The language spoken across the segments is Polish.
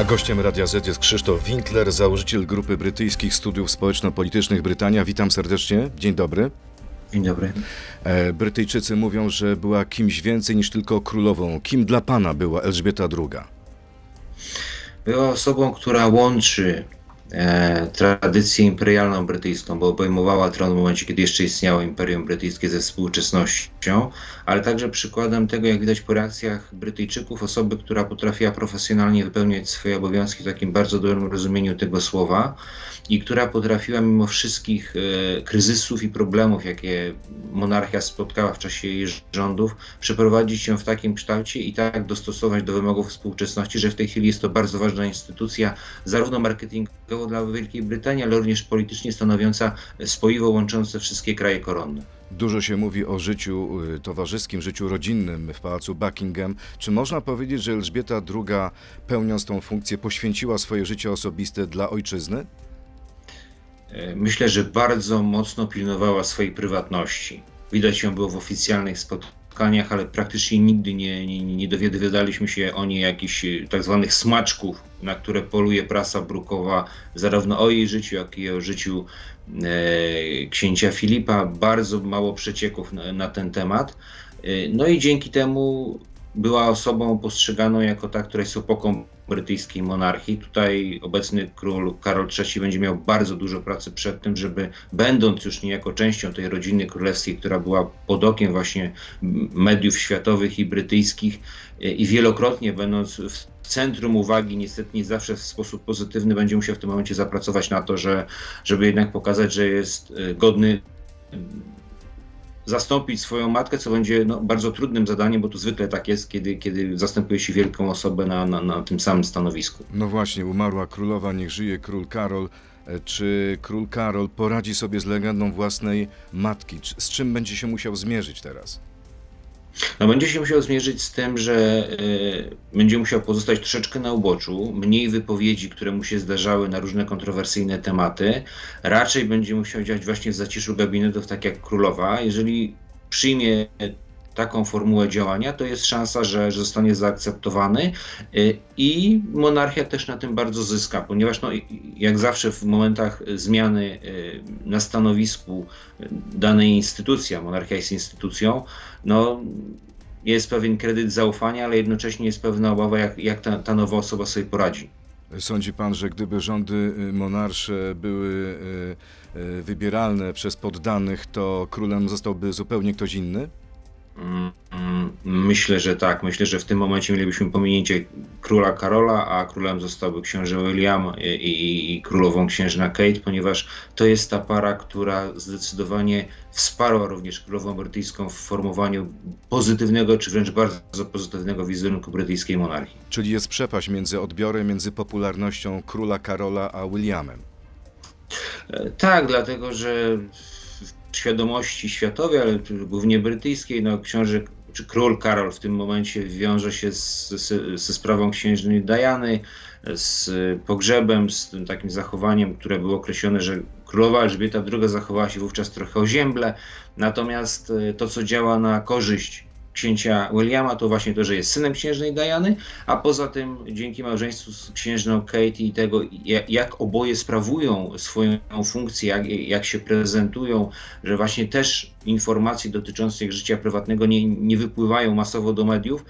A gościem Radia Z jest Krzysztof Winkler, założyciel grupy brytyjskich studiów społeczno-politycznych Brytania. Witam serdecznie. Dzień dobry. Dzień dobry. E, Brytyjczycy mówią, że była kimś więcej niż tylko królową. Kim dla pana była Elżbieta II? Była osobą, która łączy e, tradycję imperialną brytyjską, bo obejmowała tron w momencie, kiedy jeszcze istniało Imperium Brytyjskie ze współczesnością, ale także przykładem tego, jak widać po reakcjach Brytyjczyków, osoby, która potrafiła profesjonalnie wypełniać swoje obowiązki w takim bardzo dobrym rozumieniu tego słowa i która potrafiła mimo wszystkich e, kryzysów i problemów, jakie monarchia spotkała w czasie jej rządów, przeprowadzić ją w takim kształcie i tak dostosować do wymogów współczesności, że w tej chwili jest to bardzo ważna instytucja, zarówno marketingowo dla Wielkiej Brytanii, ale również politycznie stanowiąca spoiwo łączące wszystkie kraje koronne. Dużo się mówi o życiu y, towarzyskim, życiu rodzinnym w pałacu Buckingham. Czy można powiedzieć, że Elżbieta II, pełniąc tą funkcję, poświęciła swoje życie osobiste dla ojczyzny? E, Myślę, że bardzo mocno pilnowała swojej prywatności. Widać ją było w oficjalnych spotkaniach, ale praktycznie nigdy nie, nie, nie się o niej jakichś e, tak zwanych smaczków, na które poluje prasa brukowa, zarówno o jej życiu, jak i o życiu e, księcia Filipa. Bardzo mało przecieków na, na ten temat. E, no i dzięki temu była osobą postrzeganą jako ta, która jest opoką brytyjskiej monarchii. Tutaj obecny król Karol III będzie miał bardzo dużo pracy przed tym, żeby będąc już niejako częścią tej rodziny królewskiej, która była pod okiem właśnie mediów światowych i brytyjskich e, i wielokrotnie będąc w centrum uwagi, niestety nie zawsze w sposób pozytywny, będzie musiał w tym momencie zapracować na to, że, żeby jednak pokazać, że jest e, godny zastąpić swoją matkę, co będzie no, bardzo trudnym zadaniem, bo to zwykle tak jest, kiedy, kiedy zastępuje się wielką osobę na, na, na tym samym stanowisku. No właśnie, umarła królowa, niech żyje król Karol. E, Czy król Karol poradzi sobie z legendą własnej matki? Z czym będzie się musiał zmierzyć teraz? No, będzie się musiał zmierzyć z tym, że y, będzie musiał pozostać troszeczkę na uboczu, mniej wypowiedzi, które mu się zdarzały na różne kontrowersyjne tematy. Raczej będzie musiał działać właśnie w zaciszu gabinetów, tak jak królowa. Jeżeli przyjmie taką formułę działania, to jest szansa, że, że zostanie zaakceptowany y, i monarchia też na tym bardzo zyska, ponieważ no, jak zawsze w momentach zmiany y, na stanowisku danej instytucji, a monarchia jest instytucją, no, jest pewien kredyt zaufania, ale jednocześnie jest pewna obawa, jak, jak ta, ta nowa osoba sobie poradzi. Sądzi pan, że gdyby rządy y, monarsze były y, y, wybieralne przez poddanych, to królem zostałby zupełnie ktoś inny? Mm, Myślę, że tak. Myślę, że w tym momencie mielibyśmy pominięcie króla Karola, a królem zostałby książę William i, i, i królową księżna Kate, ponieważ to jest ta para, która zdecydowanie wsparła również królową brytyjską w formowaniu pozytywnego, czy wręcz bardzo pozytywnego wizerunku brytyjskiej monarchii. Czyli jest przepaść między odbiorem, między popularnością króla Karola a Williamem. E, Tak, dlatego że świadomości światowej, ale głównie brytyjskiej, no książę czy król Karol w tym momencie wiąże się ze sprawą księżnej Diany, z pogrzebem, z tym takim zachowaniem, które było określone, że królowa Elżbieta II zachowała się wówczas trochę ozięble, natomiast e, to, co działa na korzyść księcia Williama, to właśnie to, że jest synem księżnej Diany, a poza tym dzięki małżeństwu z księżną Kate i tego, ja- jak oboje sprawują swoją funkcję, jak, jak się prezentują, że właśnie też informacje dotyczące ich życia prywatnego nie, nie wypływają masowo do mediów,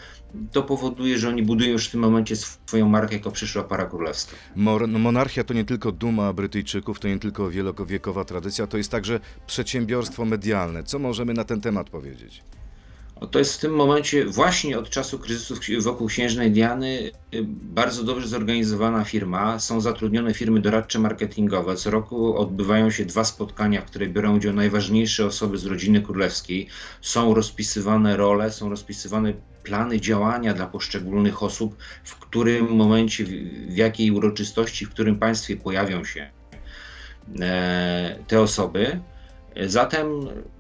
to powoduje, że oni budują już w tym momencie swoją markę jako przyszła para królewska. No, monarchia to nie tylko duma Brytyjczyków, to nie tylko wielowiekowa tradycja, to jest także przedsiębiorstwo medialne. Co możemy na ten temat powiedzieć? No To jest w tym momencie, właśnie od czasu kryzysu wokół księżnej Diany, y, bardzo dobrze zorganizowana firma. Są zatrudnione firmy doradcze marketingowe. Co roku odbywają się dwa spotkania, w których biorą udział najważniejsze osoby z rodziny królewskiej. Są rozpisywane role, są rozpisywane plany działania dla poszczególnych osób, w którym momencie, w, w jakiej uroczystości, w którym państwie pojawią się e, te osoby. Zatem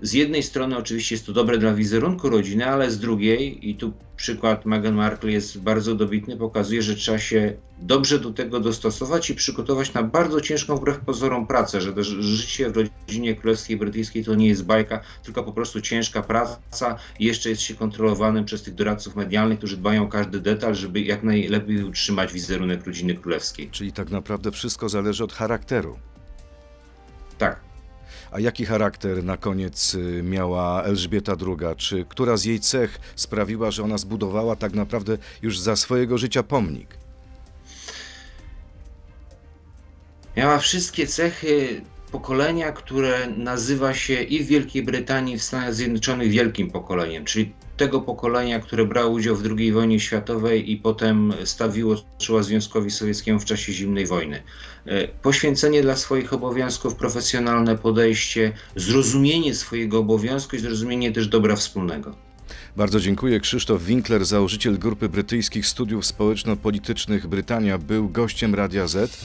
z jednej strony oczywiście jest to dobre dla wizerunku rodziny, ale z drugiej, i tu przykład Meghan Markle jest bardzo dobitny, pokazuje, że trzeba się dobrze do tego dostosować i przygotować na bardzo ciężką wbrew pozorom pracę, że życie w rodzinie królewskiej brytyjskiej to nie jest bajka, tylko po prostu ciężka praca i jeszcze jest się kontrolowanym przez tych doradców medialnych, którzy dbają o każdy detal, żeby jak najlepiej utrzymać wizerunek rodziny królewskiej. Czyli tak naprawdę wszystko zależy od charakteru. A jaki charakter na koniec y, miała Elżbieta II? Czy która z jej cech sprawiła, że ona zbudowała tak naprawdę już za swojego życia pomnik? Miała wszystkie cechy pokolenia, które nazywa się i w Wielkiej Brytanii, i w Stanach Zjednoczonych wielkim pokoleniem, czyli tego pokolenia, które brało udział w II wojnie światowej i potem stawiło czoła Związkowi Sowieckiemu w czasie zimnej wojny. E, Poświęcenie dla swoich obowiązków, profesjonalne podejście, zrozumienie swojego obowiązku i zrozumienie też dobra wspólnego. Bardzo dziękuję. Krzysztof Winkler, założyciel Grupy Brytyjskich Studiów Społeczno-Politycznych Brytania, był gościem Radia Z.